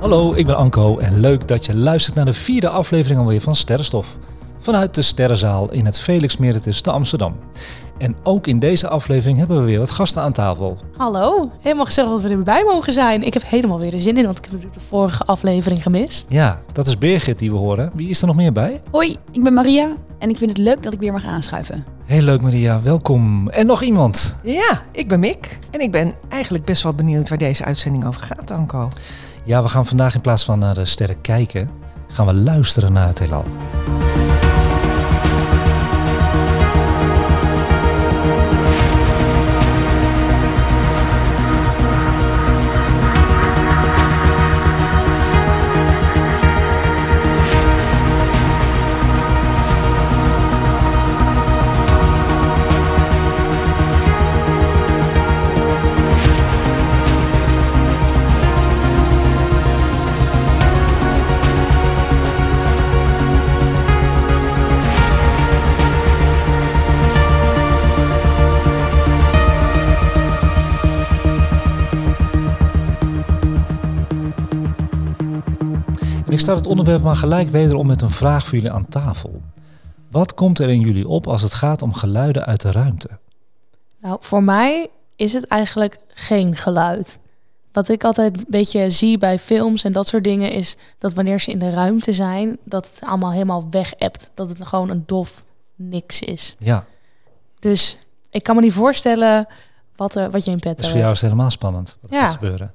Hallo, ik ben Anko en leuk dat je luistert naar de vierde aflevering alweer van Sterrenstof. Vanuit de Sterrenzaal in het Felix Meritus te Amsterdam. En ook in deze aflevering hebben we weer wat gasten aan tafel. Hallo, helemaal gezellig dat we erbij mogen zijn. Ik heb helemaal weer de zin in, want ik heb natuurlijk de vorige aflevering gemist. Ja, dat is Birgit die we horen. Wie is er nog meer bij? Hoi, ik ben Maria en ik vind het leuk dat ik weer mag aanschuiven. Heel leuk Maria, welkom. En nog iemand. Ja, ik ben Mick en ik ben eigenlijk best wel benieuwd waar deze uitzending over gaat, Anko. Ja, we gaan vandaag in plaats van naar de sterren kijken, gaan we luisteren naar het heelal. Start het onderwerp maar gelijk wederom met een vraag voor jullie aan tafel. Wat komt er in jullie op als het gaat om geluiden uit de ruimte? Nou, voor mij is het eigenlijk geen geluid. Wat ik altijd een beetje zie bij films en dat soort dingen is dat wanneer ze in de ruimte zijn, dat het allemaal helemaal weg hebt. Dat het gewoon een dof niks is. Ja, Dus ik kan me niet voorstellen wat, er, wat je in pet dus voor jou is het helemaal spannend wat Ja. gaat gebeuren.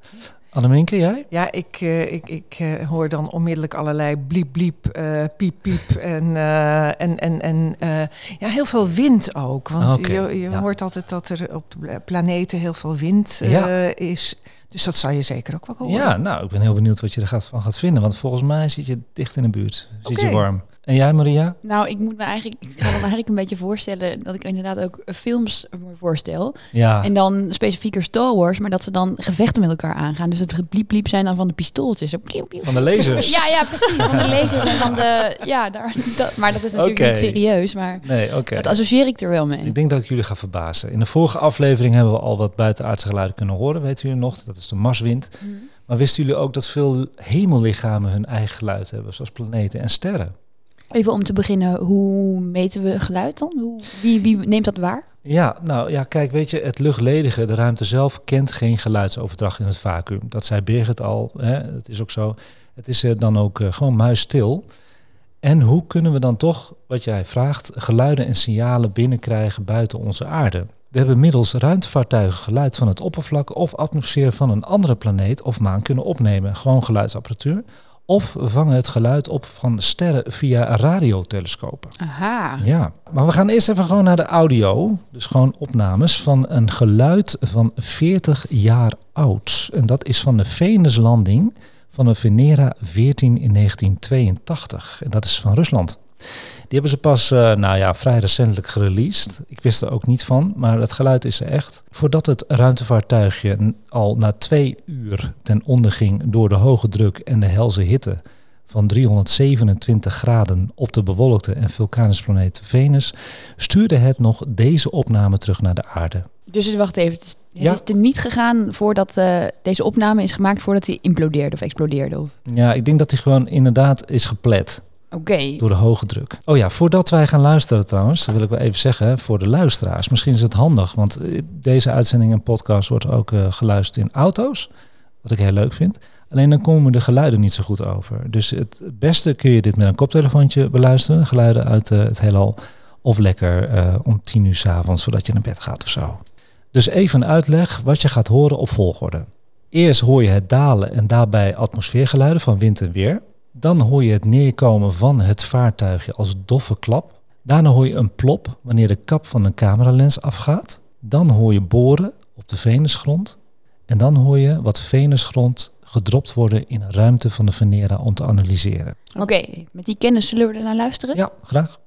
Anneminke, jij? Ja, ik, eh, ik, ik eh, hoor dan onmiddellijk allerlei bliep bliep, eh, piep piep en, en, en, en ja, heel veel wind ook. Want je, je ja. hoort altijd dat er op de planeten heel veel wind Ja. is. Dus dat zou je zeker ook wel horen. Ja, nou, ik ben heel benieuwd wat je er gaat, van gaat vinden. Want volgens mij zit je dicht in de buurt. Zit je warm. En jij, Maria? Nou, ik moet me eigenlijk, ik ga me eigenlijk een beetje voorstellen dat ik inderdaad ook films me voorstel. Ja, En dan specifieker Star Wars, maar dat ze dan gevechten met elkaar aangaan. Dus het bliep bliep zijn dan van de pistooltjes. Van de lasers. Ja, ja, precies. Van de lasers en van de... Ja, daar, dat, maar dat is natuurlijk niet serieus, maar Nee, oké. dat associeer ik er wel mee. Ik denk dat ik jullie ga verbazen. In de vorige aflevering hebben we al wat buitenaardse geluiden kunnen horen. Weten jullie nog? Dat is de Marswind. Mhm. Maar wisten jullie ook dat veel hemellichamen hun eigen geluid hebben? Zoals planeten en sterren. Even om te beginnen, hoe meten we geluid dan? Hoe, wie, wie neemt dat waar? Ja, nou ja, kijk, weet je, het luchtledige, de ruimte zelf, kent geen geluidsoverdracht in het vacuüm. Dat zei Birgit al, hè, het is ook zo. Het is er dan ook eh, gewoon muisstil. En hoe kunnen we dan toch, wat jij vraagt, geluiden en signalen binnenkrijgen buiten onze aarde? We hebben middels ruimtevaartuigen geluid van het oppervlak of atmosfeer van een andere planeet of maan kunnen opnemen. Gewoon geluidsapparatuur. Of vangen het geluid op van sterren via radiotelescopen. Aha. Ja, maar we gaan eerst even gewoon naar de audio. Dus gewoon opnames van een geluid van 40 jaar oud. En dat is van de Venuslanding van de Venera 14 in 1982. En dat is van Rusland. Die hebben ze pas, eh, nou ja, vrij recentelijk gereleased. Ik wist er ook niet van, maar het geluid is er echt. Voordat het ruimtevaartuigje al na twee uur ten onder ging door de hoge druk en de helse hitte van 327 graden op de bewolkte en vulkanische planeet Venus, stuurde het nog deze opname terug naar de aarde. Dus wacht even, het is, het Ja. is er niet gegaan voordat eh, deze opname is gemaakt voordat hij implodeerde of explodeerde? Of... Ja, ik denk dat hij gewoon inderdaad is geplet Oké, door de hoge druk. Oh ja, voordat wij gaan luisteren trouwens, dat wil ik wel even zeggen voor de luisteraars. Misschien is het handig, want eh, deze uitzending en podcast wordt ook eh, geluisterd in auto's. Wat ik heel leuk vind. Alleen dan komen de geluiden niet zo goed over. Dus het beste kun je dit met een koptelefoontje beluisteren. Geluiden uit eh, het heelal. Of lekker om tien uur 's avonds, zodat je naar bed gaat of zo. Dus even een uitleg wat je gaat horen op volgorde. Eerst hoor je het dalen en daarbij atmosfeergeluiden van wind en weer. Dan hoor je het neerkomen van het vaartuigje als doffe klap. Daarna hoor je een plop wanneer de kap van een cameralens afgaat. Dan hoor je boren op de venusgrond. En dan hoor je wat venusgrond gedropt worden in een ruimte van de Venera om te analyseren. Oké, met die kennis zullen we er naar luisteren? Ja, graag.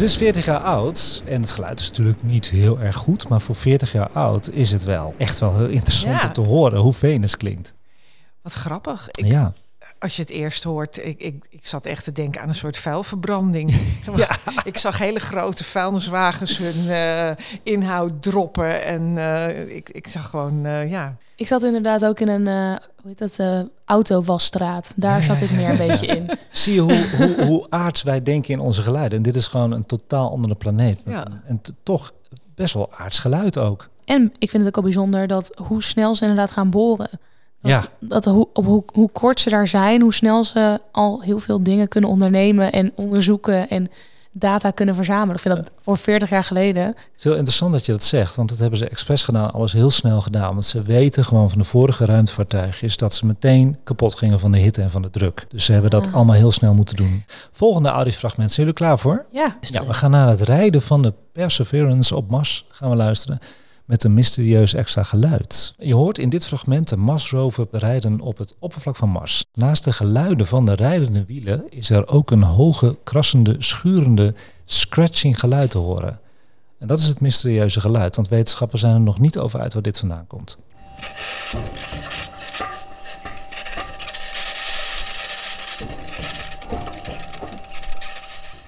Het is 40 jaar oud en het geluid is natuurlijk niet heel erg goed, maar voor 40 jaar oud is het wel echt wel heel interessant Ja. om te horen hoe Venus klinkt. Wat grappig. Ik, ja. Als je het eerst hoort, ik, ik, ik zat echt te denken aan een soort vuilverbranding. Ik zag hele grote vuilniswagens hun eh, inhoud droppen. En eh, ik, ik zag gewoon, eh, ja. Ik zat inderdaad ook in een, eh hoe heet dat, eh autowasstraat. Daar zat ik meer een beetje in. Zie je hoe, hoe, hoe aards wij denken in onze geluiden. En dit is gewoon een totaal andere planeet. Ja. En toch best wel aards geluid ook. En ik vind het ook al bijzonder dat hoe snel ze inderdaad gaan boren. Dat, Ja. dat hoe, op hoe, hoe kort ze daar zijn, hoe snel ze al heel veel dingen kunnen ondernemen en onderzoeken en data kunnen verzamelen. Ik vind dat voor 40 jaar geleden. Het is heel interessant dat je dat zegt, want dat hebben ze expres gedaan, alles heel snel gedaan. Want ze weten gewoon van de vorige ruimtevaartuigjes dat ze meteen kapot gingen van de hitte en van de druk. Dus ze hebben dat Ah. allemaal heel snel moeten doen. Volgende audiofragment, zijn jullie klaar voor? Ja, Ja, we gaan naar het rijden van de Perseverance op Mars gaan we luisteren met een mysterieus extra geluid. Je hoort in dit fragment de Mars rover rijden op het oppervlak van Mars. Naast de geluiden van de rijdende wielen is er ook een hoge, krassende, schurende, scratching geluid te horen. En dat is het mysterieuze geluid, want wetenschappers zijn er nog niet over uit waar dit vandaan komt.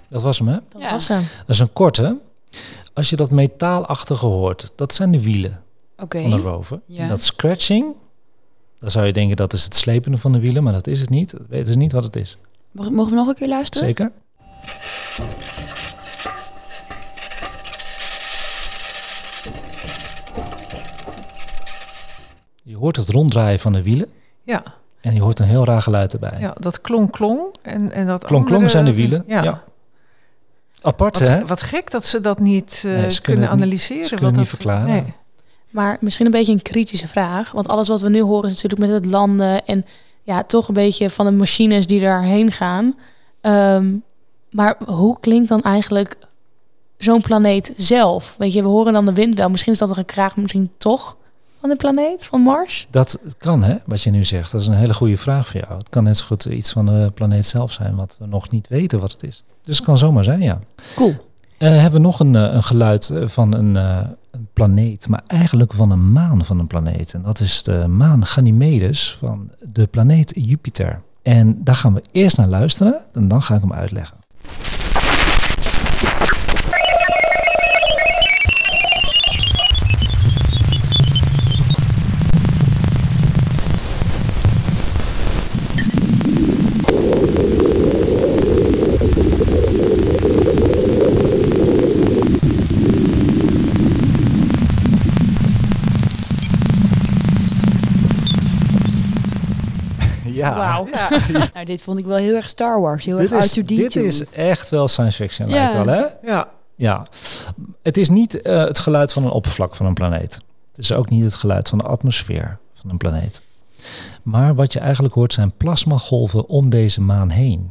Dat was hem, hè? dat Ja. was hem. Dat is een korte. Als je dat metaalachtige hoort, dat zijn de wielen van de rover. Ja. En dat scratching, dan zou je denken dat is het slepende van de wielen, maar dat is het niet. Dat weten ze niet wat het is. Mogen we nog een keer luisteren? Zeker? Je hoort het ronddraaien van de wielen Ja, en je hoort een heel raar geluid erbij. ja dat klonk klonk. En, en dat Klonk klonk andere- zijn de wielen. Ja. Ja. Apart, hè? Wat, wat gek dat ze dat niet eh, Nee, ze kunnen kunnen het niet- analyseren. ze wat kunnen niet dat- verklaren. Nee. Maar misschien een beetje een kritische vraag. Want alles wat we nu horen is natuurlijk met het landen en ja, toch een beetje van de machines die daarheen gaan. Ehm, maar hoe klinkt dan eigenlijk zo'n planeet zelf? Weet je, we horen dan de wind wel. Misschien is dat een gekraag, misschien toch van de planeet, van Mars? Dat kan, hè, wat je nu zegt. Dat is een hele goede vraag voor jou. Het kan net zo goed iets van de planeet zelf zijn, wat we nog niet weten wat het is. Dus het kan zomaar zijn, ja. Cool. Eh, hebben we nog een, eh, een geluid eh, van een, eh, een planeet, maar eigenlijk van een maan van een planeet. En dat is de maan Ganymedes van de planeet Jupiter. En daar gaan we eerst naar luisteren en dan ga ik hem uitleggen. Ja. Nou, dit vond ik wel heel erg Star Wars. Heel dit erg is, R2D2. dit is echt wel science fiction, Ja. lijkt wel, hè? Ja, Ja, het is niet eh, het geluid van een oppervlak van een planeet. Het is ook niet het geluid van de atmosfeer van een planeet. Maar wat je eigenlijk hoort zijn plasmagolven om deze maan heen.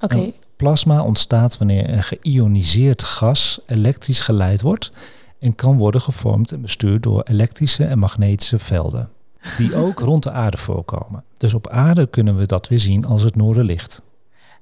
Oké. Plasma ontstaat wanneer een geïoniseerd gas elektrisch geleid wordt en kan worden gevormd en bestuurd door elektrische en magnetische velden, die ook rond de aarde voorkomen. Dus op aarde kunnen we dat weer zien als het noorderlicht.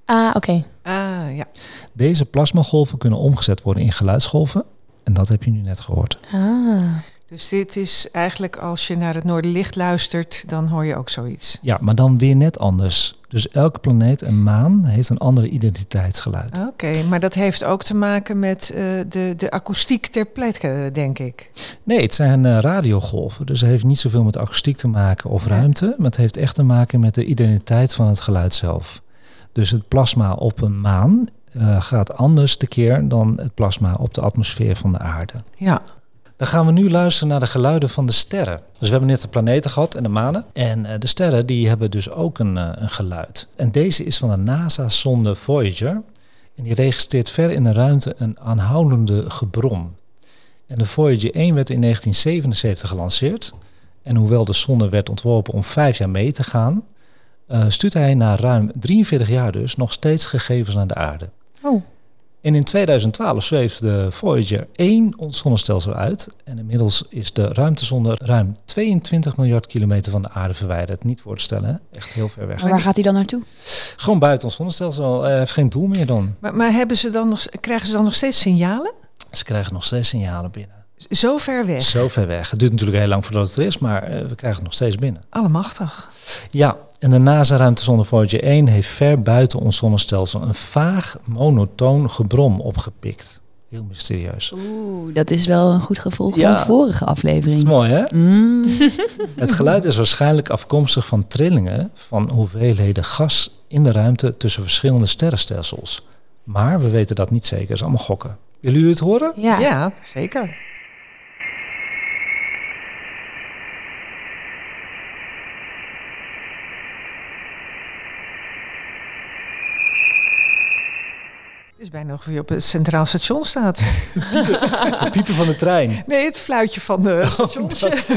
ah, oké. ah, ja. Deze plasmagolven kunnen omgezet worden in geluidsgolven en dat heb je nu net gehoord. Ah. Dus dit is eigenlijk als je naar het Noorderlicht luistert, dan hoor je ook zoiets. Ja, maar dan weer net anders. Dus elke planeet en maan heeft een andere identiteitsgeluid. Oké, maar dat heeft ook te maken met eh, de, de akoestiek ter plekke, denk ik. Nee, het zijn eh, radiogolven. Dus het heeft niet zoveel met akoestiek te maken of ruimte. Maar het heeft echt te maken met de identiteit van het geluid zelf. Dus het plasma op een maan eh, gaat anders tekeer dan het plasma op de atmosfeer van de aarde. Ja, Dan gaan we nu luisteren naar de geluiden van de sterren. Dus we hebben net de planeten gehad en de manen. En eh, de sterren die hebben dus ook een, eh, een geluid. En deze is van de NASA-sonde Voyager. En die registreert ver in de ruimte een aanhoudende gebrom. En de Voyager 1 werd in 1977 gelanceerd. En hoewel de sonde werd ontworpen om vijf jaar mee te gaan, eh stuurt hij na ruim 43 jaar dus nog steeds gegevens naar de aarde. Oh. En in 2012 zweeft de Voyager 1 ons zonnestelsel uit. En inmiddels is de ruimtezonde ruim 22 miljard kilometer van de aarde verwijderd. Niet voor te stellen, hè? echt heel ver weg. Maar waar gaat hij dan naartoe? Gewoon buiten ons zonnestelsel. Hij heeft geen doel meer dan. maar, maar hebben ze dan nog, krijgen ze dan nog steeds signalen? Ze krijgen nog steeds signalen binnen. Zo ver weg. Zo ver weg. Het duurt natuurlijk heel lang voordat het er is, maar eh, we krijgen het nog steeds binnen. Allemachtig. Ja, en de NASA-ruimtezonde Voyager 1 heeft ver buiten ons zonnestelsel een vaag, monotoon gebrom opgepikt. Heel mysterieus. Oeh, dat is wel een goed gevolg Ja. van de vorige Dat is aflevering. mooi, hè? Mm. Het geluid is waarschijnlijk afkomstig van trillingen van hoeveelheden gas in de ruimte tussen verschillende sterrenstelsels. Maar we weten dat niet zeker, dat is allemaal gokken. Willen jullie het horen? Ja. Ja, zeker. Bijna of je op het centraal station staat. Het piepen van de trein. Nee, het fluitje van de stations.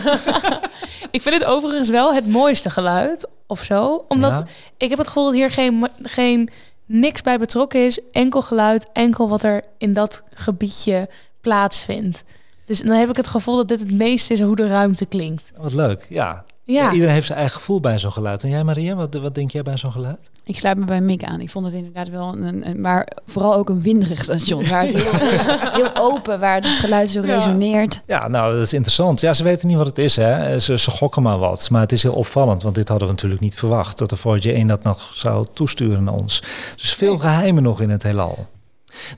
Ik vind het overigens wel het mooiste geluid of zo. Omdat Ja. ik heb het gevoel dat hier geen, geen niks bij betrokken is. Enkel geluid, enkel wat er in dat gebiedje plaatsvindt. Dus dan heb ik het gevoel dat dit het meest is hoe de ruimte klinkt. Wat leuk, ja. Ja, Iedereen heeft zijn eigen gevoel bij zo'n geluid. En jij Maria, wat, wat denk jij bij zo'n geluid? Ik sluit me bij Mick aan. Ik vond het inderdaad wel een, een maar vooral ook een winderig station. Waar het heel, heel open, waar het geluid zo Ja. resoneert. Ja, nou, dat is interessant. Ja, ze weten niet wat het is, hè. Ze, ze gokken maar wat. Maar het is heel opvallend, want dit hadden we natuurlijk niet verwacht. Dat de Voyager 1 dat nog zou toesturen naar ons. Dus veel geheimen nog in het heelal.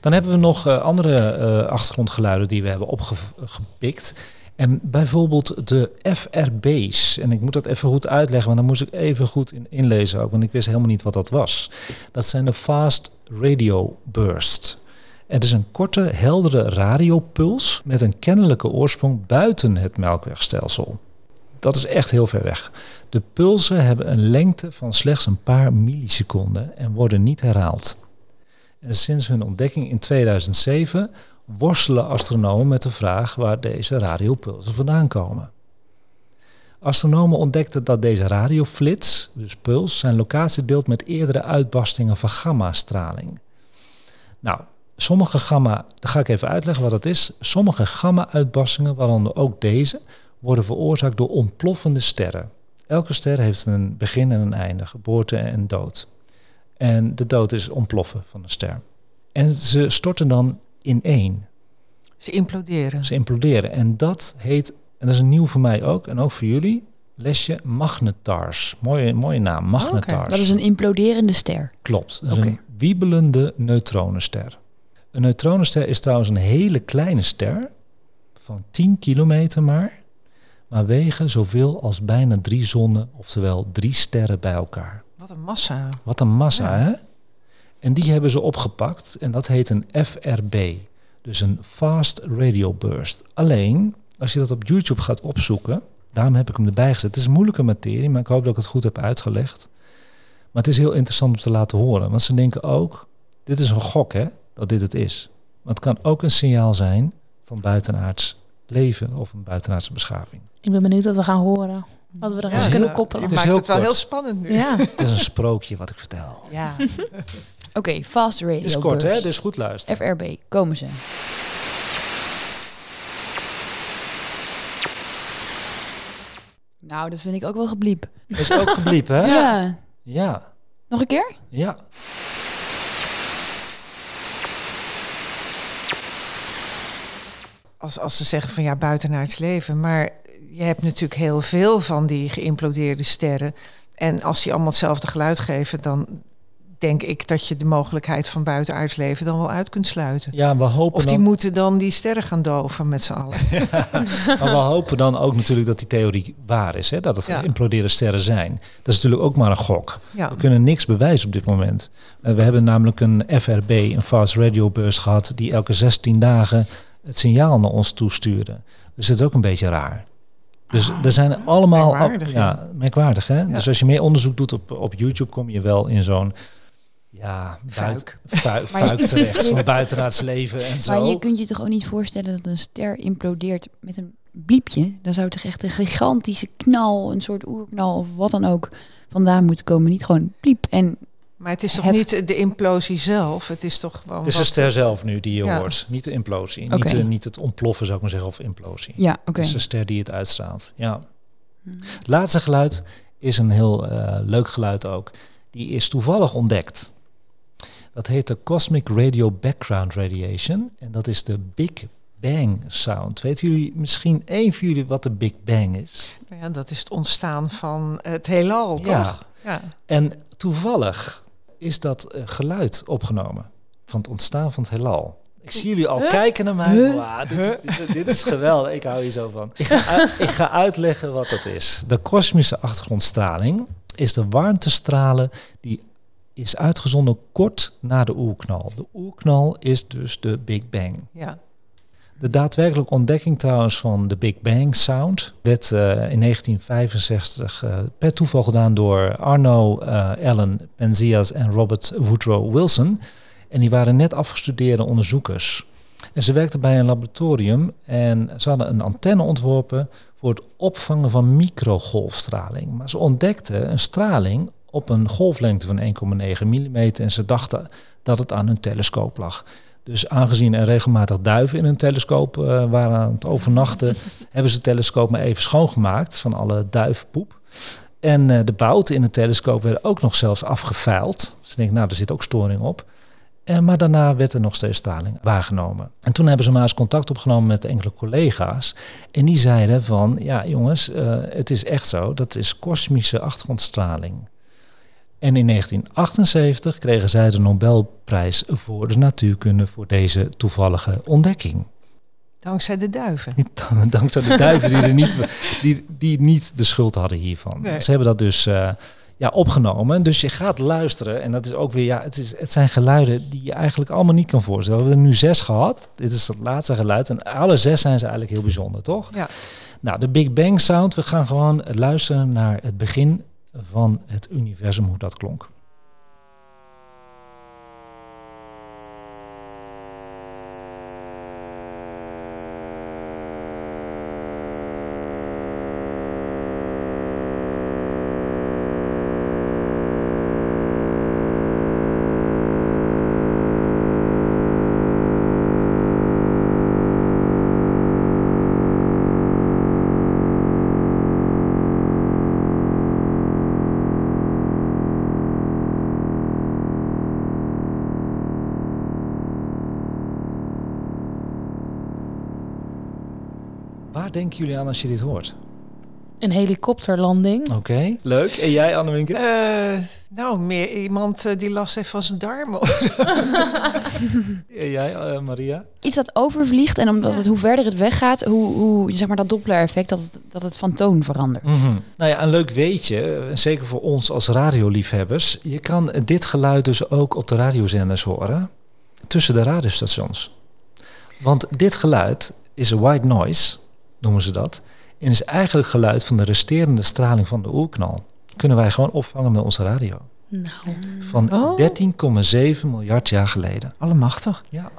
Dan hebben we nog eh, andere eh, achtergrondgeluiden die we hebben opgepikt. En bijvoorbeeld de FRB's. En ik moet dat even goed uitleggen, want dan moest ik even goed in, inlezen ook. Want ik wist helemaal niet wat dat was. Dat zijn de Fast Radio Burst. Het is een korte, heldere radiopuls met een kennelijke oorsprong buiten het melkwegstelsel. Dat is echt heel ver weg. De pulsen hebben een lengte van slechts een paar milliseconden en worden niet herhaald. En sinds hun ontdekking in 2007 worstelen astronomen met de vraag waar deze radiopulsen vandaan komen. Astronomen ontdekten dat deze radioflits, dus puls, zijn locatie deelt met eerdere uitbarstingen van gammastraling. Nou, sommige gamma, dat ga ik even uitleggen wat dat is. Sommige gamma-uitbarstingen, waaronder ook deze, worden veroorzaakt door ontploffende sterren. Elke ster heeft een begin en een einde, geboorte en dood. En de dood is ontploffen van een ster. En ze storten dan in één. Ze imploderen. Ze imploderen. En dat heet, en dat is een nieuw voor mij ook, en ook voor jullie, lesje magnetars. Mooie, mooie naam, magnetars. Dat is een imploderende ster. Klopt, dat is Oké. een wiebelende neutronenster. Een neutronenster is trouwens een hele kleine ster, van 10 kilometer maar, maar wegen zoveel als bijna drie zonnen, oftewel drie sterren bij elkaar. Wat een massa. Wat een massa, Ja. hè? En die hebben ze opgepakt en dat heet een FRB, dus een Fast Radio Burst. Alleen, als je dat op YouTube gaat opzoeken, daarom heb ik hem erbij gezet. Het is een moeilijke materie, maar ik hoop dat ik het goed heb uitgelegd. Maar het is heel interessant om te laten horen, want ze denken ook, dit is een gok hè, dat dit het is. Maar het kan ook een signaal zijn van buitenaards leven of een buitenaardse beschaving. ik ben benieuwd wat we gaan horen. Wat we er Ja, heel- kunnen koppelen. Het is maakt heel het wel kort. heel spannend nu. Ja. Het is een sprookje wat ik vertel. Ja. Oké, fast radio Het is kort hè, dus goed luisteren. FRB, komen ze. Nou, dat vind ik ook wel gebliep. Is ook gebliepen hè? Ja. Ja, Nog een keer? ja. als, als ze zeggen van ja, buitenaards leven. Maar je hebt natuurlijk heel veel van die geïmplodeerde sterren. En als die allemaal hetzelfde geluid geven, dan denk ik dat je de mogelijkheid van buitenaards leven dan wel uit kunt sluiten. Ja, we hopen Of die dan, moeten dan die sterren gaan doven met z'n allen. maar we hopen dan ook natuurlijk dat die theorie waar is. Hè? Dat het Ja. sterren zijn. Dat is natuurlijk ook maar een gok. Ja. We kunnen niks bewijzen op dit moment. Eh, we hebben namelijk een FRB, een fast radio bus gehad, die elke 16 dagen het signaal naar ons toestuurde. Dus dat is ook een beetje raar. Dus er zijn allemaal... merkwaardig, ja, ja. merkwaardig hè? Dus als je meer onderzoek doet op, op YouTube, kom je wel in zo'n... Ja, buit, Fuik. fuik, Maar je- fuik terecht van buitenaards leven en zo. Maar je kunt je toch ook niet voorstellen dat een ster implodeert met een bliepje? Dan zou toch echt een gigantische knal, een soort oerknal of wat dan ook vandaan moeten komen. Niet gewoon bliep en Maar het is toch Het- niet de implosie zelf? Het is toch gewoon. Het is de wat- ster zelf nu die je Ja. hoort. Niet de implosie. Niet, de- niet het ontploffen, zou ik maar zeggen, of implosie. ja, oké. Het is de ster die het uitstraalt. Ja. Hmm. Het laatste geluid is een heel eh, leuk geluid ook. Die is toevallig ontdekt. Dat heet de Cosmic Radio Background Radiation. En dat is de Big Bang Sound. Weten jullie misschien één van jullie wat de Big Bang is? Ja, dat is het ontstaan van het heelal, toch? Ja. Ja. En toevallig is dat eh, geluid opgenomen van het ontstaan van het heelal. Ik zie jullie al kijken naar mij. Huh? Wauw, dit, dit, dit is geweldig. Ik hou hier zo van. Ik ga, uit- ik ga uitleggen wat dat is. De kosmische achtergrondstraling is de warmtestralen die is uitgezonden kort na de oerknal. De oerknal is dus de Big Bang. ja. De daadwerkelijke ontdekking trouwens van de Big Bang Sound werd eh, in 1965 eh, per toeval gedaan door Arno eh, Allen Penzias en Robert Woodrow Wilson. En die waren net afgestudeerde onderzoekers. En ze werkten bij een laboratorium en ze hadden een antenne ontworpen voor het opvangen van microgolfstraling. Maar ze ontdekten een straling op een golflengte van 1,9 mm en ze dachten dat het aan hun telescoop lag. Dus aangezien er regelmatig duiven in hun telescoop eh, waren aan het overnachten, hebben ze het telescoop maar even schoongemaakt van alle duivenpoep. En eh, de bouten in het telescoop werden ook nog zelfs afgeveild. Dus ik denk, nou, er zit ook storing op. En, maar daarna werd er nog steeds straling waargenomen. En toen hebben ze maar eens contact opgenomen met enkele collega's. En die zeiden van, ja jongens, eh, het is echt zo, dat is kosmische achtergrondstraling. En in 1978 kregen zij de Nobelprijs voor de natuurkunde voor deze toevallige ontdekking. Dankzij de duiven. Niet Dankzij de duiven die, er niet, die, die niet de schuld hadden hiervan. Nee. Ze hebben dat dus eh, ja, opgenomen. Dus je gaat luisteren. En dat is ook weer, ja, het, is, het zijn geluiden die je eigenlijk allemaal niet kan voorstellen. We hebben er nu zes gehad. Dit is het laatste geluid. En alle zes zijn ze eigenlijk heel bijzonder, toch? Ja. Nou, de Big Bang Sound. We gaan gewoon luisteren naar het begin van het universum, hoe dat klonk. Denken jullie aan als je dit hoort? Een helikopterlanding. Oké, leuk. En jij, Annemieke? Eh, nou, meer iemand eh, die last heeft van zijn darmen. En jij, eh, Maria? Iets dat overvliegt en omdat het hoe verder het weggaat, hoe, hoe zeg maar dat Doppler-effect, dat het, dat het van toon verandert. Mhm. Nou ja, een leuk weetje, zeker voor ons als radioliefhebbers. Je kan dit geluid dus ook op de radiozenders horen, tussen de radiostations. Want dit geluid is een white noise, noemen ze dat. En is eigenlijk geluid van de resterende straling van de oerknal. Kunnen wij gewoon opvangen met onze radio. Nou, Van Oh. 13,7 miljard jaar geleden. Allemachtig. Ja.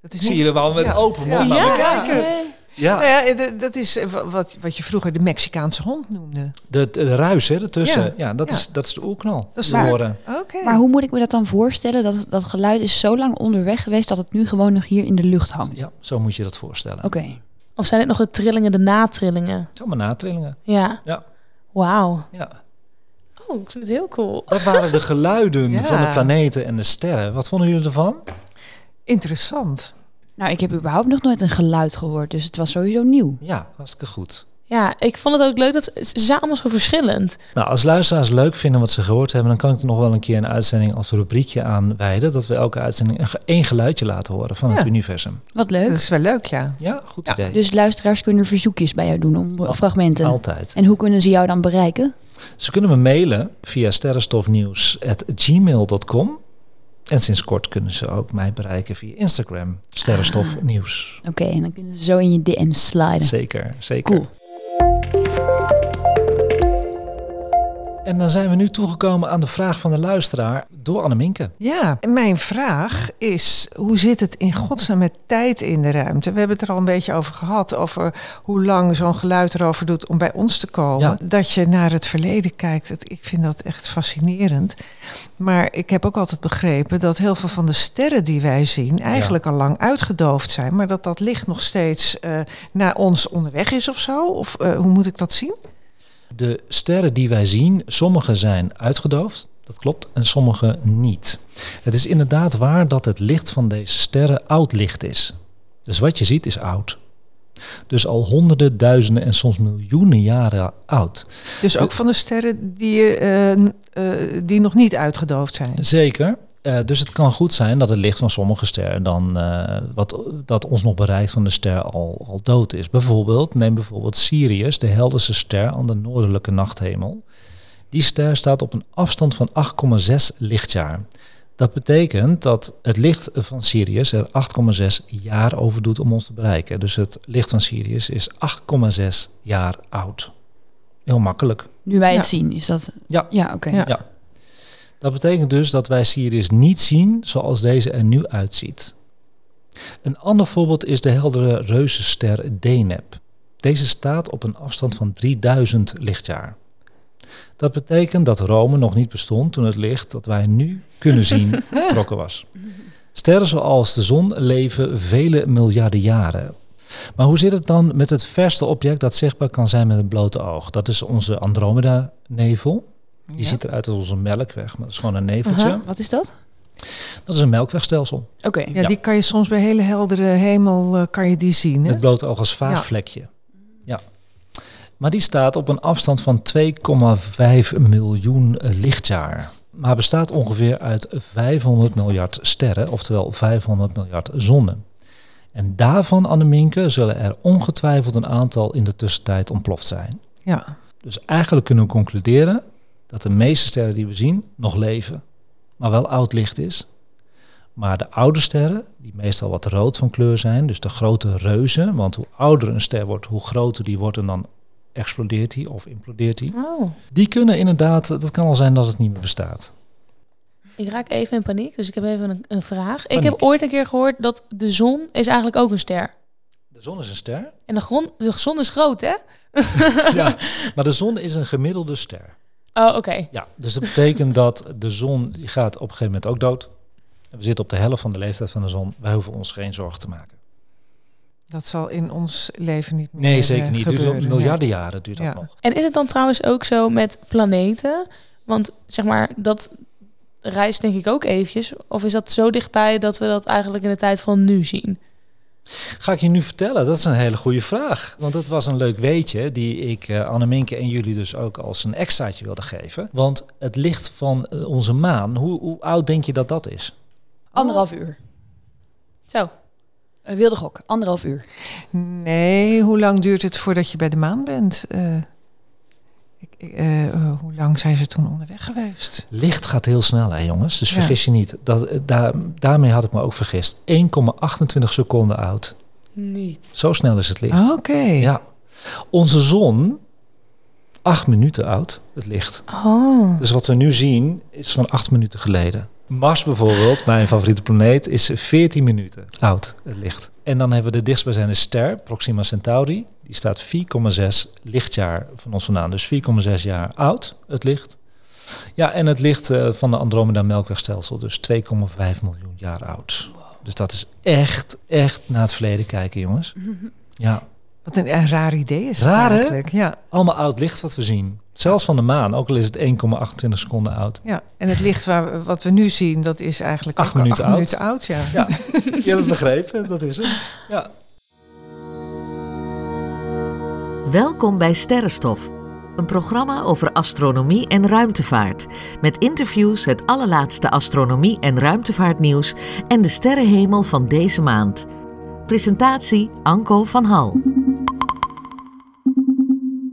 Dat is Zie niet- je er wel met Ja. open mond Ja. naar Ja. kijken? Ja, Nou ja, dat is eh, wa- wat, wat je vroeger de Mexicaanse hond noemde. de, de ruis hè, ertussen. Ja, Ja. dat, Ja. Is, dat is de oerknal. Dat is te de- horen. Oké. Maar hoe moet ik me dat dan voorstellen? Dat dat geluid is zo lang onderweg geweest dat het nu gewoon nog hier in de lucht hangt. Ja, zo moet je dat voorstellen. Oké. Of zijn het nog de trillingen, de natrillingen? Zomaar natrillingen. Ja. Ja. Wauw. Ja. Oh, ik vind het heel cool. Dat waren de geluiden Ja. van de planeten en de sterren. Wat vonden jullie ervan? Interessant. Nou, ik heb überhaupt nog nooit een geluid gehoord, dus het was sowieso nieuw. Ja, hartstikke goed. Ja, ik vond het ook leuk dat ze zijn allemaal zo verschillend. Nou, als luisteraars leuk vinden wat ze gehoord hebben, dan kan ik er nog wel een keer een uitzending als rubriekje aan wijden. Dat we elke uitzending één geluidje laten horen van het universum. Wat leuk. Dat is wel leuk, ja. Ja, goed Ja, idee. Dus luisteraars kunnen verzoekjes bij jou doen om Al- fragmenten. Altijd. En hoe kunnen ze jou dan bereiken? Ze kunnen me mailen via sterrenstofnieuws.gmail.com. En sinds kort kunnen ze ook mij bereiken via Instagram. Sterrenstofnieuws. Oké, en dan kunnen ze zo in je DM sliden. Zeker, zeker. Cool. thank you En dan zijn we nu toegekomen aan de vraag van de luisteraar door Anneminke. Ja, mijn vraag is, hoe zit het in godsnaam met tijd in de ruimte? We hebben het er al een beetje over gehad, over hoe lang zo'n geluid erover doet om bij ons te komen. Ja. Dat je naar het verleden kijkt, ik vind dat echt fascinerend. Maar ik heb ook altijd begrepen dat heel veel van de sterren die wij zien eigenlijk al lang uitgedoofd zijn. Maar dat dat licht nog steeds eh, naar ons onderweg is of zo? Of eh, hoe moet ik dat zien? De sterren die wij zien, sommige zijn uitgedoofd, dat klopt, en sommige niet. Het is inderdaad waar dat het licht van deze sterren oud licht is. Dus wat je ziet is oud. Dus al honderden, duizenden en soms miljoenen jaren oud. Dus ook van de sterren die, eh, eh, die nog niet uitgedoofd zijn. Zeker. Eh, dus het kan goed zijn dat het licht van sommige sterren dan eh, wat dat ons nog bereikt van de ster al, al dood is. Bijvoorbeeld, neem bijvoorbeeld Sirius, de helderste ster aan de noordelijke nachthemel. Die ster staat op een afstand van 8,6 lichtjaar. Dat betekent dat het licht van Sirius er 8,6 jaar over doet om ons te bereiken. Dus het licht van Sirius is 8,6 jaar oud. Heel makkelijk. Nu wij het Ja. zien, is dat... Ja. Ja, oké. Ja. Dat betekent dus dat wij Sirius niet zien zoals deze er nu uitziet. Een ander voorbeeld is de heldere reuzenster Deneb. Deze staat op een afstand van 3000 lichtjaar. Dat betekent dat Rome nog niet bestond toen het licht dat wij nu kunnen zien vertrokken was. Sterren zoals de zon leven vele miljarden jaren. Maar hoe zit het dan met het verste object dat zichtbaar kan zijn met het blote oog? Dat is onze Andromeda-nevel. Die Ja. ziet eruit als onze melkweg, maar dat is gewoon een neveltje. Aha. Wat is dat? Dat is een melkwegstelsel. Oké. Ja, Ja. die kan je soms bij hele heldere hemel eh, kan je die zien. Hè? Het blote oog als vaagvlekje. Ja. Maar die staat op een afstand van 2,5 miljoen eh, lichtjaar. Maar bestaat ongeveer uit 500 miljard sterren, oftewel 500 miljard zonnen. En daarvan, Anneminke, zullen er ongetwijfeld een aantal in de tussentijd ontploft zijn. Ja. Dus eigenlijk kunnen we concluderen dat de meeste sterren die we zien nog leven, maar wel oud licht is. Maar de oude sterren, die meestal wat rood van kleur zijn, dus de grote reuzen, want hoe ouder een ster wordt, hoe groter die wordt en dan explodeert die of implodeert die. Oh. Die kunnen inderdaad, dat kan al zijn dat het niet meer bestaat. Ik raak even in paniek, dus ik heb even een, een vraag. Ik heb ooit een keer gehoord dat de zon is eigenlijk ook een ster. De zon is een ster, En de, grond, de zon is groot, hè? ja, maar de zon is een gemiddelde ster. Oh, oké. Ja, dus dat betekent dat de zon die gaat op een gegeven moment ook dood. We zitten op de helft van de leeftijd van de zon. Wij hoeven ons geen zorgen te maken. Dat zal in ons leven niet meer Nee, zeker eh, niet. Het duurt gebeuren. nog miljarden jaren duurt dat Ja. nog. En is het dan trouwens ook zo met planeten? Want zeg maar, dat reist denk ik ook eventjes. Of is dat zo dichtbij dat we dat eigenlijk in de tijd van nu zien? Ga ik je nu vertellen? Dat is een hele goede vraag. Want dat was een leuk weetje die ik uh, Anneminke en jullie dus ook als een extraatje wilde geven. Want het licht van eh, onze maan, hoe, hoe oud denk je dat dat is? Anderhalf uur. Zo. Een wilde gok. Anderhalf uur. Nee, hoe lang duurt het voordat je bij de maan bent? Eh, eh, eh, hoe lang zijn ze toen onderweg geweest? Licht gaat heel snel, hè jongens. Dus Ja. vergis je niet. Dat, eh, daar, daarmee had ik me ook vergist. 1,28 seconden oud. Niet. Zo snel is het licht. Ah, Oké. Ja. Onze zon, acht minuten oud, het licht. Oh. Dus wat we nu zien is van acht minuten geleden. Mars bijvoorbeeld, mijn favoriete planeet, is 14 minuten oud, het licht. En dan hebben we de dichtstbijzijnde ster, Proxima Centauri. Die staat 4,6 lichtjaar van ons vandaan. Dus 4,6 jaar oud, het licht. Ja, en het licht eh, van de Andromeda Melkwegstelsel, dus 2,5 miljoen jaar oud. Dus dat is echt, echt naar het verleden kijken, jongens. Ja. Wat een, een raar idee is Raar, eigenlijk. Ja, Allemaal oud licht wat we zien. Zelfs van de maan, ook al is het 1,28 seconden oud. ja. En het licht waar, we- wat we nu zien, dat is eigenlijk Acht ook minuten acht oud. minuten oud. Ja. Ja, je hebt het begrepen, dat is het. Ja. Welkom bij Sterrenstof, een programma over astronomie en ruimtevaart. Met interviews, het allerlaatste astronomie- en ruimtevaartnieuws en de sterrenhemel van deze maand. Presentatie Anko van Hal.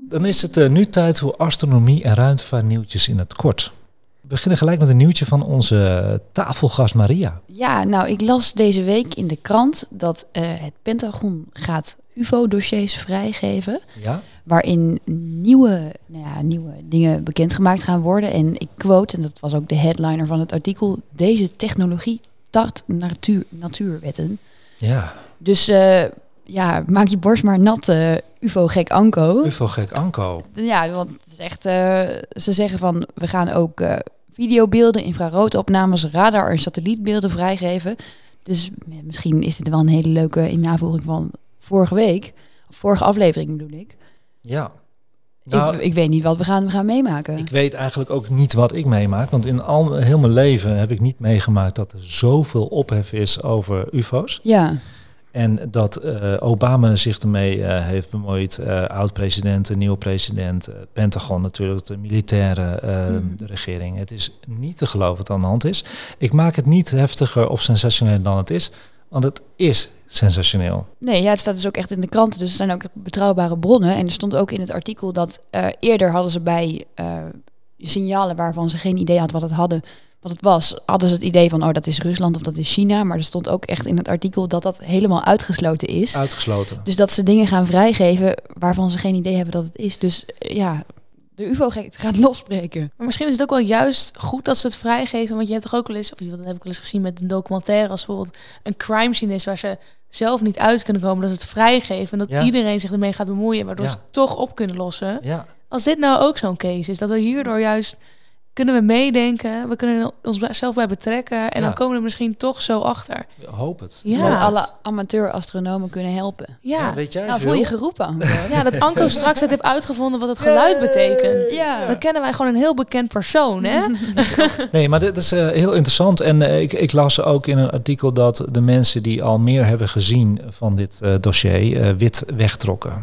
Dan is het eh, nu tijd voor astronomie en ruimtevaartnieuwtjes in het kort. We beginnen gelijk met een nieuwtje van onze tafelgast Maria. Ja, nou, ik las deze week in de krant dat eh, het Pentagon gaat UFO-dossiers vrijgeven. Ja? Waarin nieuwe, nou ja, nieuwe dingen bekendgemaakt gaan worden. En ik quote, en dat was ook de headliner van het artikel: Deze technologie tart natuur, natuurwetten. Ja. Dus eh, ja, maak je borst maar nat, eh, UFO-gek Anko. UFO-gek Anko. Ja, want het is echt, eh, ze zeggen van we gaan ook videobeelden, infraroodopnames, radar- en satellietbeelden vrijgeven. Dus misschien is dit wel een hele leuke in navolging van vorige week. Vorige aflevering bedoel ik. Ja. Nou, ik. Ik weet niet wat we gaan, we gaan meemaken. Ik weet eigenlijk ook niet wat ik meemaak. Want in al, heel mijn leven heb ik niet meegemaakt dat er zoveel ophef is over UFO's. ja, En dat eh, Obama zich ermee eh, heeft bemoeid. eh Oud-president, de nieuwe president, het Pentagon natuurlijk, de militaire Mhm. de regering. Het is niet te geloven wat aan de hand is. Ik maak het niet heftiger of sensationeler dan het is. Want het is sensationeel. nee, ja, het staat dus ook echt in de kranten. Dus er zijn ook betrouwbare bronnen. En er stond ook in het artikel dat eh, eerder hadden ze bij eh, signalen waarvan ze geen idee hadden wat het hadden, wat het was, hadden ze het idee van, oh, dat is Rusland of dat is China. Maar er stond ook echt in het artikel dat dat helemaal uitgesloten is. Uitgesloten. Dus dat ze dingen gaan vrijgeven waarvan ze geen idee hebben dat het is. Dus eh, ja, de UFO-gek gaat losbreken. Maar misschien is het ook wel juist goed dat ze het vrijgeven. Want je hebt toch ook wel eens, of dat heb ik wel eens gezien met een documentaire, als bijvoorbeeld een crime scene is waar ze zelf niet uit kunnen komen, dat ze het vrijgeven en dat Ja. iedereen zich ermee gaat bemoeien, waardoor Ja. ze het toch op kunnen lossen. Ja, Als dit nou ook zo'n case is, dat we hierdoor juist kunnen we meedenken, we kunnen ons bij- zelf bij betrekken en Ja. dan komen we er misschien toch zo achter. hoop het. Ja. Dat alle amateur-astronomen kunnen helpen. Ja, weet jij Nou, veel? voel je geroepen. Ja dat Anko straks het heeft uitgevonden wat het geluid betekent. ja. Dan kennen wij gewoon een heel bekend persoon, hè? Nee, maar dit is eh, heel interessant. En eh, ik, ik las ook in een artikel dat de mensen die al meer hebben gezien van dit eh, dossier eh, wit wegtrokken.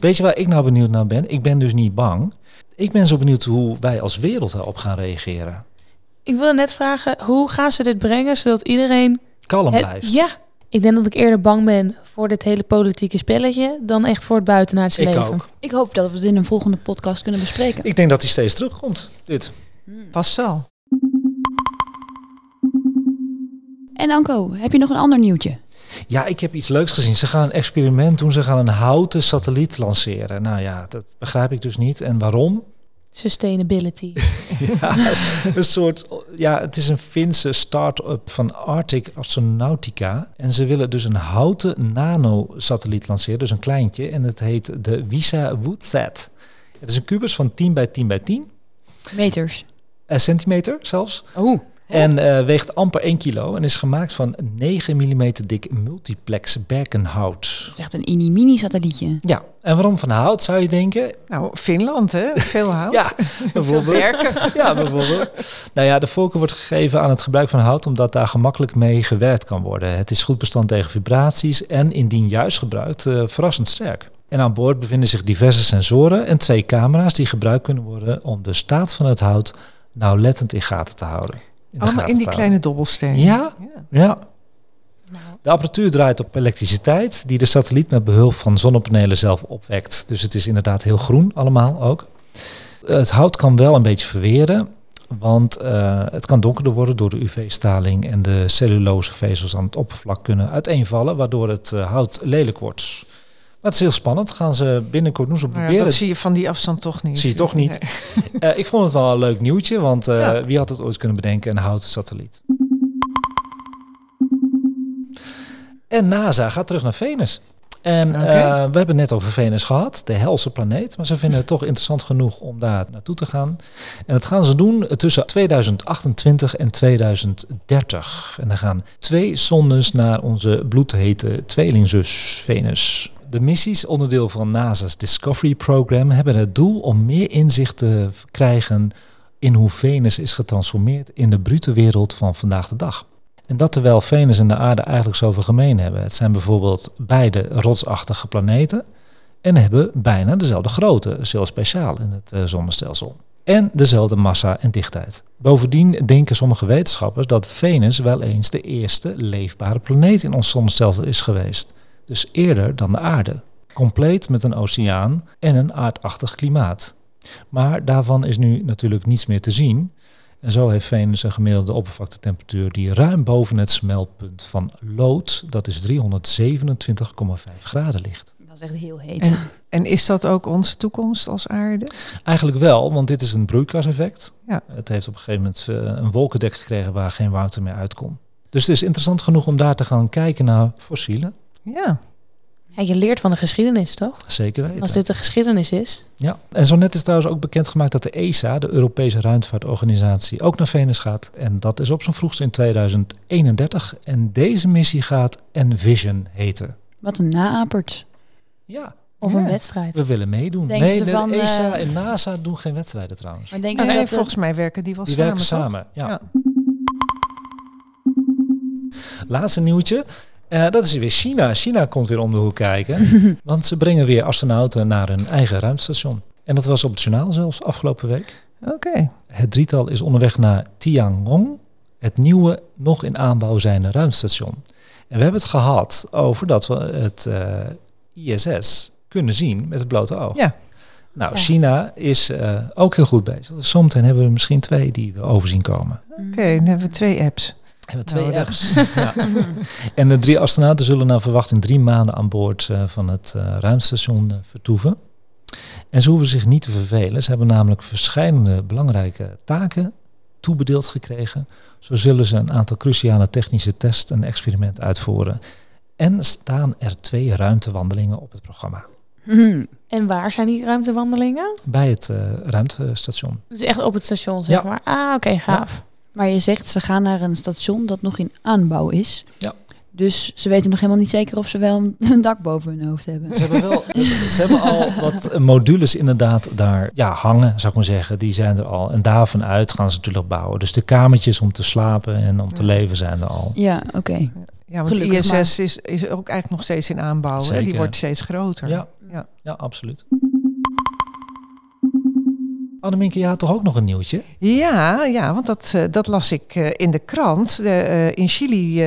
Weet je waar ik nou benieuwd naar ben? Ik ben dus niet bang. Ik ben zo benieuwd hoe wij als wereld daarop gaan reageren. Ik wilde net vragen, hoe gaan ze dit brengen zodat iedereen... Kalm het- blijft. ja, ik denk dat ik eerder bang ben voor dit hele politieke spelletje dan echt voor het buitenaardse ik leven. ook. Ik hoop dat we het in een volgende podcast kunnen bespreken. Ik denk dat hij steeds terugkomt. Dit. Hmm. Past wel. En Anko, heb je nog een ander nieuwtje? Ja, ik heb iets leuks gezien. Ze gaan een experiment doen. Ze gaan een houten satelliet lanceren. Nou ja, dat begrijp ik dus niet. En waarom? Sustainability. Ja, een soort, ja, het is een Finse start-up van Arctic Astronautica. En ze willen dus een houten nano-satelliet lanceren, dus een kleintje. En het heet de Visa Woodsat. Het is een kubus van 10 bij 10 bij 10 Meters. eh, centimeter zelfs. Oh. En eh, weegt amper 1 kilo en is gemaakt van 9 mm dik multiplex berkenhout. Dat is echt een mini-mini satellietje. Ja, en waarom van hout zou je denken? Nou, Finland, hè? Veel hout. Ja, Veel bijvoorbeeld. werken. Ja, bijvoorbeeld. Nou ja, de voorkeur wordt gegeven aan het gebruik van hout omdat daar gemakkelijk mee gewerkt kan worden. Het is goed bestand tegen vibraties en indien juist gebruikt, eh, verrassend sterk. En aan boord bevinden zich diverse sensoren en twee camera's die gebruikt kunnen worden om de staat van het hout nauwlettend in gaten te houden. De Allemaal in die kleine dobbelstenen. Ja? Ja. Ja. De apparatuur draait op elektriciteit die de satelliet met behulp van zonnepanelen zelf opwekt. Dus het is inderdaad heel groen allemaal ook. Het hout kan wel een beetje verweren, want eh, het kan donkerder worden door de UV-straling en de cellulosevezels aan het oppervlak kunnen uiteenvallen, waardoor het eh, hout lelijk wordt. Maar het is heel spannend. Gaan ze binnenkort nog zo ja, proberen. dat zie je van die afstand toch niet. Zie je toch niet. Nee. Eh, ik vond het wel een leuk nieuwtje, want eh, Ja. wie had het ooit kunnen bedenken, een houten satelliet. En NASA gaat terug naar Venus. En eh, we hebben het net over Venus gehad, de helse planeet. Maar ze vinden het toch interessant genoeg om daar naartoe te gaan. En dat gaan ze doen tussen 2028 en 2030. En dan gaan twee zondes naar onze bloedhete tweelingzus Venus. De missies, onderdeel van NASA's Discovery Program, hebben het doel om meer inzicht te krijgen in hoe Venus is getransformeerd in de brute wereld van vandaag de dag. En dat terwijl Venus en de aarde eigenlijk zoveel gemeen hebben. Het zijn bijvoorbeeld beide rotsachtige planeten en hebben bijna dezelfde grootte, zelfs speciaal in het uh, zonnestelsel. En dezelfde massa en dichtheid. Bovendien denken sommige wetenschappers dat Venus wel eens de eerste leefbare planeet in ons zonnestelsel is geweest. Dus eerder dan de aarde. Compleet met een oceaan en een aardachtig klimaat. Maar daarvan is nu natuurlijk niets meer te zien. En zo heeft Venus een gemiddelde oppervlaktetemperatuur die ruim boven het smeltpunt van lood, dat is 327,5 graden ligt. Dat is echt heel heet. En, en, is dat ook onze toekomst als aarde? Eigenlijk wel, want dit is een broeikaseffect. Ja. Het heeft op een gegeven moment eh, een wolkendek gekregen waar geen warmte meer uitkomt. Dus het is interessant genoeg om daar te gaan kijken naar fossielen. Ja. Ja, je leert van de geschiedenis, toch? Zeker weten. Als dit de geschiedenis is. Ja, en zo net is trouwens ook bekendgemaakt dat de ESA, de Europese Ruimtevaartorganisatie, ook naar Venus gaat. En dat is op zijn vroegst in 2031. En deze missie gaat Envision heten. Wat een naapert. Ja. Of Ja. een wedstrijd. We willen meedoen. Denken nee, de van, ESA eh, en NASA doen geen wedstrijden trouwens. Maar denk je Nee, dat volgens mij werken die wel Die samen, werken toch? samen. Ja. Ja. Laatste nieuwtje. Eh, dat is weer China. China komt weer om de hoek kijken. want ze brengen weer astronauten naar hun eigen ruimtestation. En dat was op het journaal zelfs afgelopen week. Oké. Het drietal is onderweg naar Tiangong, het nieuwe, nog in aanbouw zijnde ruimtestation. En we hebben het gehad over dat we het eh, ISS kunnen zien met het blote oog. Ja. Nou, Ja. China is eh, ook heel goed bezig. Dus zometeen hebben we er misschien twee die we overzien komen. Oké, dan hebben we twee apps. We hebben twee Nodig. apps. ja. En de drie astronauten zullen naar verwachting drie maanden aan boord eh, van het eh, ruimtestation eh, vertoeven. En ze hoeven zich niet te vervelen. Ze hebben namelijk verschillende belangrijke taken toebedeeld gekregen. Zo zullen ze een aantal cruciale technische tests en experimenten uitvoeren. En staan er twee ruimtewandelingen op het programma. Mhm. En waar zijn die ruimtewandelingen? Bij het eh, ruimtestation. Dus echt op het station, zeg Ja. maar. Ah, oké, gaaf. Maar je zegt ze gaan naar een station dat nog in aanbouw is. Ja. Dus ze weten nog helemaal niet zeker of ze wel een- dak boven hun hoofd hebben. Ze hebben, wel, ze hebben al wat modules inderdaad daar ja, hangen, zou ik maar zeggen. Die zijn er al. En daarvan uit gaan ze natuurlijk bouwen. Dus de kamertjes om te slapen en om te leven zijn er al. Ja, oké. Ja, want Gelukkig de ISS is, is ook eigenlijk nog steeds in aanbouw. Hè? Zeker. Die wordt steeds groter. Ja, Ja. ja absoluut. Anneminke, je had toch ook nog een nieuwtje? Ja, ja want dat, eh, dat las ik eh, in de krant. Eh, in Chili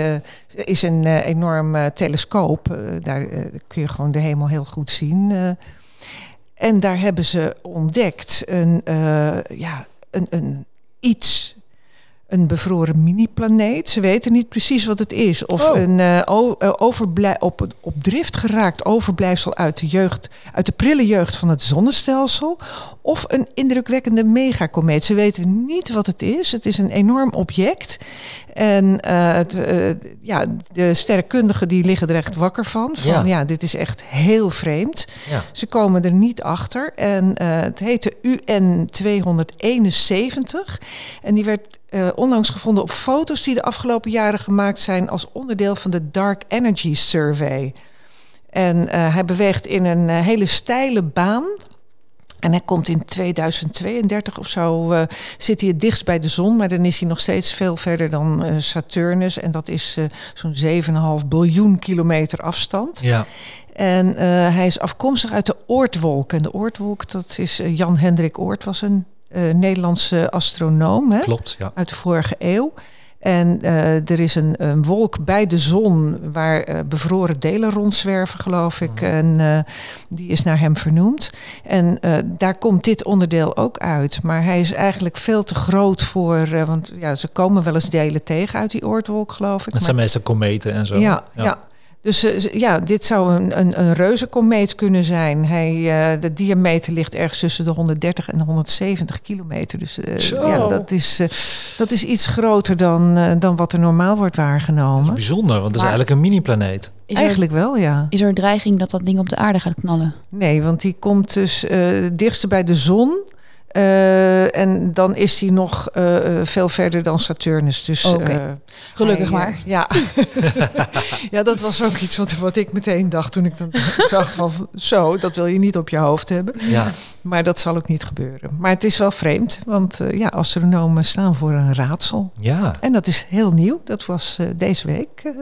is een enorm telescoop. Daar kun je gewoon de hemel heel goed zien. en daar hebben ze ontdekt een, ja, een, een iets. Een bevroren mini-planeet. Ze weten niet precies wat het is. Of Oh. een overblij- op, op drift geraakt overblijfsel uit de jeugd, uit de prille jeugd van het zonnestelsel. Of een indrukwekkende megakomeet. Ze weten niet wat het is. Het is een enorm object. En eh, het, ja, de sterrenkundigen die liggen er echt wakker van. Van Ja. ja, dit is echt heel vreemd. Ja. Ze komen er niet achter. En het heette UN 271. En die werd eh, onlangs gevonden op foto's die de afgelopen jaren gemaakt zijn als onderdeel van de Dark Energy Survey. En eh, hij beweegt in een eh, hele steile baan. En hij komt in 2032 of zo, zit hij het dichtst bij de zon. Maar dan is hij nog steeds veel verder dan Saturnus. En dat is zo'n 7,5 biljoen kilometer afstand. Ja. En hij is afkomstig uit de Oortwolk. En de Oortwolk, dat is Jan Hendrik Oort, was een eh, Nederlandse astronoom hè, Klopt, ja. uit de vorige eeuw. En eh, er is een, een wolk bij de zon waar eh, bevroren delen rondzwerven, geloof ik. Mhm. En die is naar hem vernoemd. En daar komt dit onderdeel ook uit. Maar hij is eigenlijk veel te groot voor. want ja, ze komen wel eens delen tegen uit die oortwolk, geloof ik. Het zijn meestal kometen en zo. Ja, ja. Dus eh, ja, dit zou een, een, een reuzenkomeet kunnen zijn. Hij, eh, de diameter ligt ergens tussen de 130 en de 170 kilometer. Dus eh, ja, dat, is, eh, dat is iets groter dan, eh, dan wat er normaal wordt Dat is waargenomen. bijzonder, want het is Maar- eigenlijk een mini-planeet. Is er, Eigenlijk wel, ja. is er dreiging dat dat ding op de aarde gaat knallen? Nee, want die komt dus eh het dichtste bij de zon. Eh, en dan is hij nog eh, eh, veel verder dan Saturnus. Dus, Gelukkig hij, maar. ja. ja, dat was ook iets wat, wat ik meteen dacht toen ik dan zag van... Zo, dat wil je niet op je hoofd hebben. Ja, Maar dat zal ook niet gebeuren. Maar het is wel vreemd, want ja, astronomen staan voor een raadsel. ja. En dat is heel nieuw. Dat was deze week.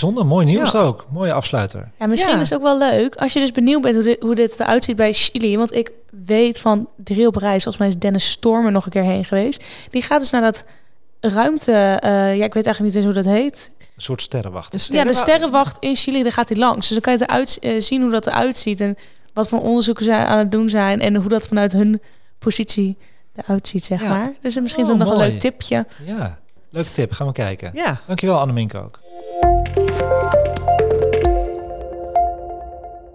Bijzonder. Mooi nieuws Ja. ook. Mooie afsluiter. Ja, misschien Ja. is het ook wel leuk als je dus benieuwd bent hoe dit, hoe dit eruit ziet bij Chili. Want ik weet van Drill op reis, volgens mij is Dennis Stormer nog een keer heen geweest. Die gaat dus naar dat ruimte, eh, ja, ik weet eigenlijk niet eens hoe dat heet. Een soort sterrenwacht. de Ja, de sterrenwa- sterrenwacht in Chili, daar gaat hij langs. Dus dan kan je eruit, eh, zien hoe dat eruit ziet en wat voor onderzoeken zij aan het doen zijn en hoe dat vanuit hun positie eruit ziet, zeg Ja. maar. Dus misschien is Oh, dat nog een leuk tipje. Ja, leuke tip. Gaan we kijken. Ja, Dankjewel Annemink ook.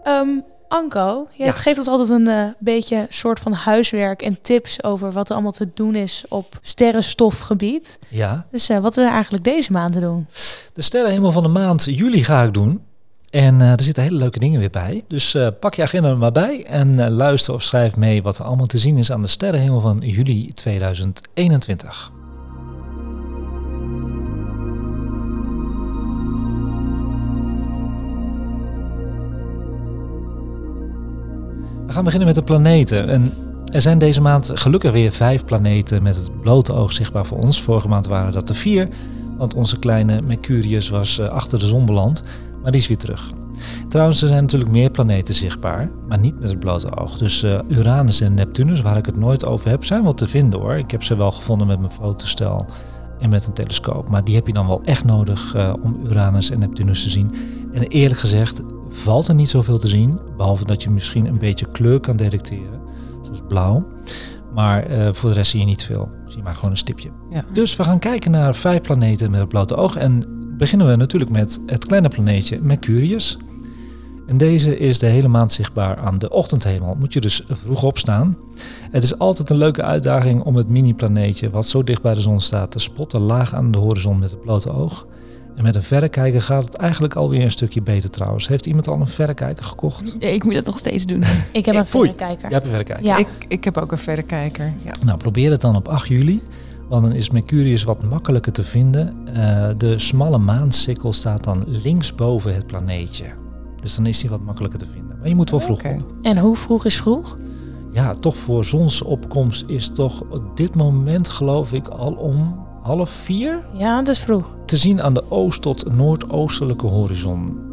Ehm, Anko, jij Ja. geeft ons altijd een eh, beetje soort van huiswerk en tips over wat er allemaal te doen is op sterrenstofgebied. Ja, Dus eh, wat is er eigenlijk deze maand te doen? de sterrenhemel van de maand juli ga ik doen. En eh, er zitten hele leuke dingen weer bij. Dus pak je agenda er maar bij en luister of schrijf mee wat er allemaal te zien is aan de sterrenhemel van juli 2021. We gaan beginnen met de planeten. En er zijn deze maand gelukkig weer vijf planeten met het blote oog zichtbaar voor ons. Vorige maand waren dat er vier, want onze kleine Mercurius was eh, achter de zon beland. Maar die is weer terug. Trouwens, er zijn natuurlijk meer planeten zichtbaar, maar niet met het blote oog. Dus eh, Uranus en Neptunus, waar ik het nooit over heb, zijn wel te vinden hoor. Ik heb ze wel gevonden met mijn fotostel en met een telescoop. Maar die heb je dan wel echt nodig eh, om Uranus en Neptunus te zien. En eerlijk gezegd valt er niet zoveel te zien, behalve dat je misschien een beetje kleur kan detecteren, zoals blauw. Maar eh, voor de rest zie je niet veel. Zie je maar gewoon een stipje. Ja. Dus we gaan kijken naar vijf planeten met het blote oog. En beginnen we natuurlijk met het kleine planeetje Mercurius. En deze is de hele maand zichtbaar aan de ochtendhemel. Moet je dus vroeg opstaan. Het is altijd een leuke uitdaging om het mini-planeetje, wat zo dicht bij de zon staat, te spotten laag aan de horizon met het blote oog. En met een verrekijker gaat het eigenlijk alweer een stukje beter trouwens. Heeft iemand al een verrekijker gekocht? Ja, ik moet dat nog steeds doen. Ik heb een Foei. verrekijker. Jij hebt een verrekijker. Ja. ik, ik heb ook een verrekijker. Ja. Nou, probeer het dan op 8 juli. Want dan is Mercurius wat makkelijker te vinden. Eh, de smalle maansikkel staat dan linksboven het planeetje. Dus dan is die wat makkelijker te vinden. Maar je moet wel vroeg op. En hoe vroeg is vroeg? Ja, toch voor zonsopkomst is toch op dit moment geloof ik al om half vier Ja, het is vroeg. te zien aan de oost- tot noordoostelijke horizon.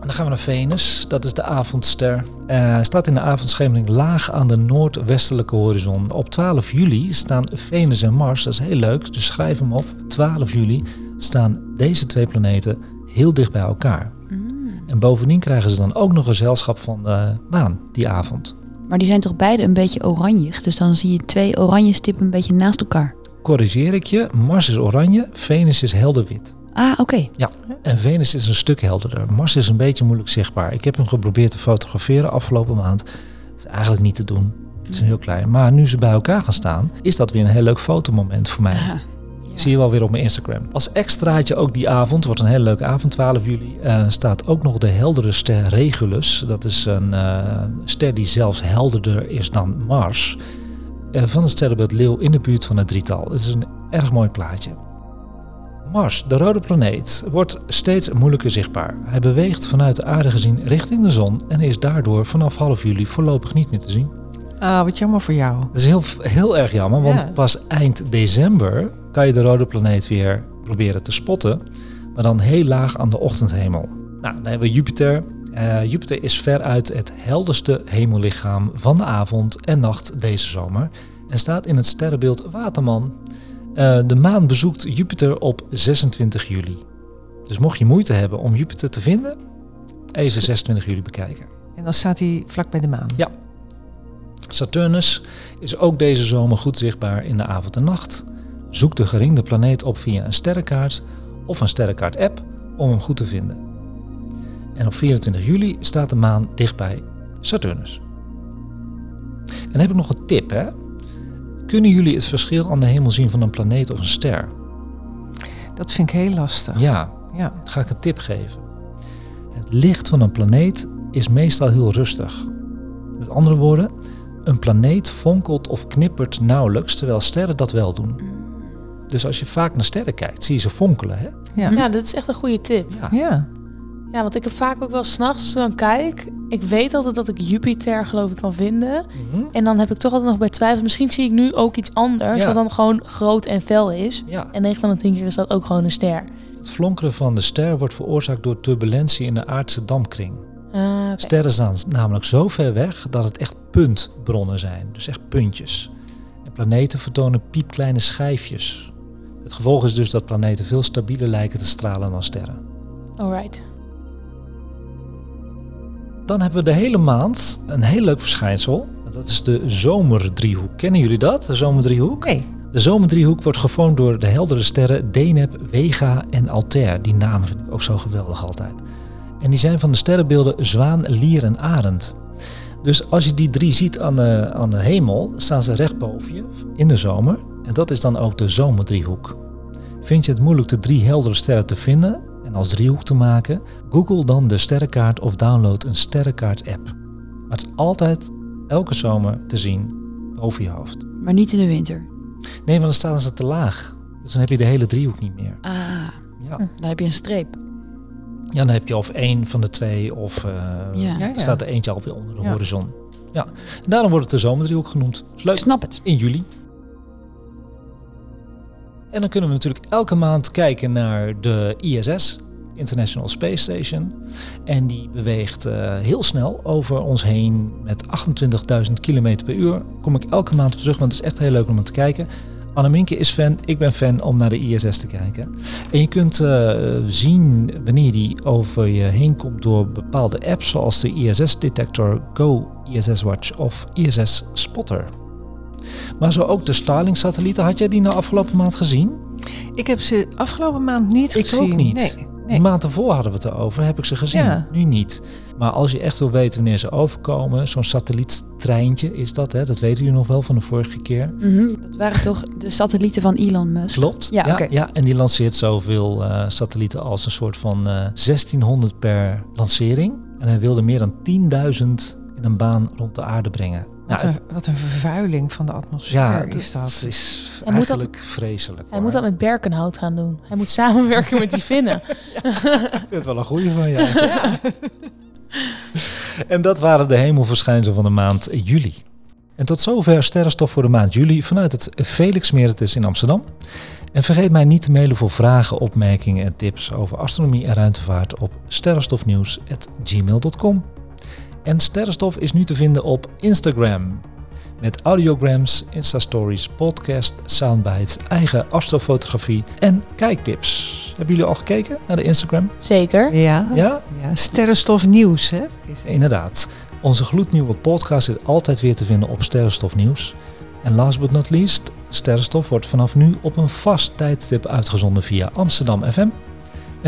En dan gaan we naar Venus, dat is de avondster. Eh staat in de avondschemering laag aan de noordwestelijke horizon. Op 12 juli staan Venus en Mars, dat is heel leuk, dus schrijf hem op. 12 juli staan deze twee planeten heel dicht bij elkaar. En bovendien krijgen ze dan ook nog gezelschap van de maan die avond. Maar die zijn toch beide een beetje oranje. Dus dan zie je twee oranje stippen een beetje naast elkaar. Corrigeer ik je, Mars is oranje, Venus is helder wit. Ah, oké. En Venus is een stuk helderder. Mars is een beetje moeilijk zichtbaar. Ik heb hem geprobeerd te fotograferen afgelopen maand. Het is eigenlijk niet te doen. Het is heel klein. Maar nu ze bij elkaar gaan staan, is dat weer een heel leuk fotomoment voor mij. Ja. Zie je wel weer op mijn Instagram. Als extraatje ook die avond, wordt een hele leuke avond, 12 juli, eh, staat ook nog de heldere ster Regulus. Dat is een eh, ster die zelfs helderder is dan Mars. eh, van het sterrenbeeld Leeuw in de buurt van het drietal. Het is een erg mooi plaatje. Mars, de rode planeet, wordt steeds moeilijker zichtbaar. Hij beweegt vanuit de aarde gezien richting de zon en is daardoor vanaf half juli voorlopig niet meer te zien. Ah, wat jammer voor jou. Dat is heel, heel erg jammer, want Ja. pas eind december kan je de rode planeet weer proberen te spotten, maar dan heel laag aan de ochtendhemel. Nou, dan hebben we Jupiter. Eh, Jupiter is veruit het helderste hemellichaam van de avond en nacht deze zomer en staat in het sterrenbeeld Waterman. Eh, de maan bezoekt Jupiter op 26 juli. Dus mocht je moeite hebben om Jupiter te vinden, even 26 juli bekijken. En dan staat hij vlak bij de maan. Ja. Saturnus is ook deze zomer goed zichtbaar in de avond en nacht. Zoek de geringde planeet op via een sterrenkaart of een sterrenkaart-app om hem goed te vinden. En op 24 juli staat de maan dichtbij Saturnus. En dan heb ik nog een tip, hè? Kunnen jullie het verschil aan de hemel zien van een planeet of een ster? Dat vind ik heel lastig. Ja, Ja. dan ga ik een tip geven. Het licht van een planeet is meestal heel rustig. Met andere woorden, een planeet fonkelt of knippert nauwelijks, terwijl sterren dat wel doen. Dus als je vaak naar sterren kijkt, zie je ze fonkelen. Hè? Ja. Ja, dat is echt een goede tip. Ja. Ja, want ik heb vaak ook wel s'nachts als ik dan kijk. Ik weet altijd dat ik Jupiter geloof ik kan vinden. Mhm. En dan heb ik toch altijd nog bij twijfel. Misschien zie ik nu ook iets anders. Ja. Wat dan gewoon groot en fel is. Ja, En 9 van de 10 keer is dat ook gewoon een ster. het flonkeren van de ster wordt veroorzaakt door turbulentie in de aardse dampkring. Ah. Sterren staan namelijk zo ver weg dat het echt puntbronnen zijn, dus echt puntjes. En planeten vertonen piepkleine schijfjes. Het gevolg is dus dat planeten veel stabieler lijken te stralen dan sterren. Alright. Dan hebben we de hele maand een heel leuk verschijnsel. Dat is de zomerdriehoek. Kennen jullie dat, de zomerdriehoek? Nee. De zomerdriehoek wordt gevormd door de heldere sterren Deneb, Vega en Altair. Die namen vind ik ook zo geweldig altijd. En die zijn van de sterrenbeelden Zwaan, Lier en Arend. Dus als je die drie ziet aan de, aan de hemel, staan ze recht boven je in de zomer. En dat is dan ook de zomerdriehoek. Vind je het moeilijk de drie heldere sterren te vinden en als driehoek te maken? Google dan de sterrenkaart of download een sterrenkaart-app. Maar het is altijd, elke zomer, te zien boven je hoofd. Maar niet in de winter. Nee, want dan staan ze te laag. Dus dan heb je de hele driehoek niet meer. Ah, Ja, dan heb je een streep. ja dan heb je of één van de twee of eh, Ja. Ja, er staat er eentje alweer onder de Ja. horizon. Ja, en daarom wordt het de zomerdriehoek genoemd. Is Ik leuk. snap het. In juli. En dan kunnen we natuurlijk elke maand kijken naar de ISS, International Space Station. En die beweegt eh, heel snel over ons heen met 28.000 km per uur. Kom ik elke maand op terug, want het is echt heel leuk om naar te kijken. Anneminke is fan, ik ben fan om naar de ISS te kijken. En je kunt eh, zien wanneer die over je heen komt door bepaalde apps zoals de ISS Detector Go, ISS Watch of ISS Spotter. Maar zo ook de Starlink-satellieten. Had jij die nou afgelopen maand gezien? Ik heb ze afgelopen maand niet Ik gezien. ook niet. Nee. De maand ervoor hadden we het erover, heb ik ze gezien. Ja. Nu niet. Maar als je echt wil weten wanneer ze overkomen, zo'n satelliettreintje is dat, hè? dat weten jullie nog wel van de vorige keer. Mhm, Dat waren toch de satellieten van Elon Musk? Klopt. Ja, oké. ja, en die lanceert zoveel eh, satellieten als een soort van eh 1600 per lancering. En hij wilde meer dan 10.000 in een baan rond de aarde brengen. Wat, Nou, een, wat een vervuiling van de atmosfeer ja, is dat. Het is Hij dat- eigenlijk vreselijk. Hij hoor. moet dat met berkenhout gaan doen. Hij moet samenwerken met die vinnen. Ik vind het wel een goede van jou. en dat waren de hemelverschijnselen van de maand juli. En tot zover sterrenstof voor de maand juli vanuit het Felix Meritus in Amsterdam. En vergeet mij niet te mailen voor vragen, opmerkingen en tips over astronomie en ruimtevaart op sterrenstofnieuws.gmail.com. En Sterrenstof is nu te vinden op Instagram. Met audiograms, Insta-stories, podcast, soundbites, eigen astrofotografie en kijktips. Hebben jullie al gekeken naar de Instagram? Zeker. Ja. Ja? ja. Sterrenstof nieuws, hè? Is het. Inderdaad. Onze gloednieuwe podcast is altijd weer te vinden op Sterrenstof Nieuws. En last but not least, Sterrenstof wordt vanaf nu op een vast tijdstip uitgezonden via Amsterdam FM.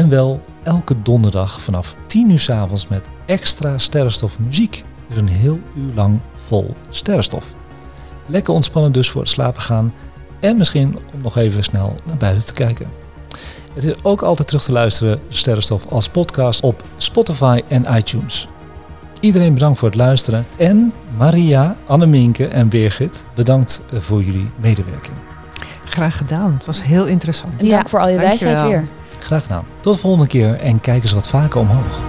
En wel elke donderdag vanaf 10 uur s avonds met extra Sterrenstof muziek. Dus een heel uur lang vol Sterrenstof. Lekker ontspannen dus voor het slapen gaan. En misschien om nog even snel naar buiten te kijken. Het is ook altijd terug te luisteren, Sterrenstof, als podcast op Spotify en iTunes. Iedereen bedankt voor het luisteren. En Maria, Anneminke en Birgit, bedankt voor jullie medewerking. Graag gedaan. Het was heel interessant. En dank voor al je wijsheid weer. Graag gedaan. Tot de volgende keer en kijk eens wat vaker omhoog.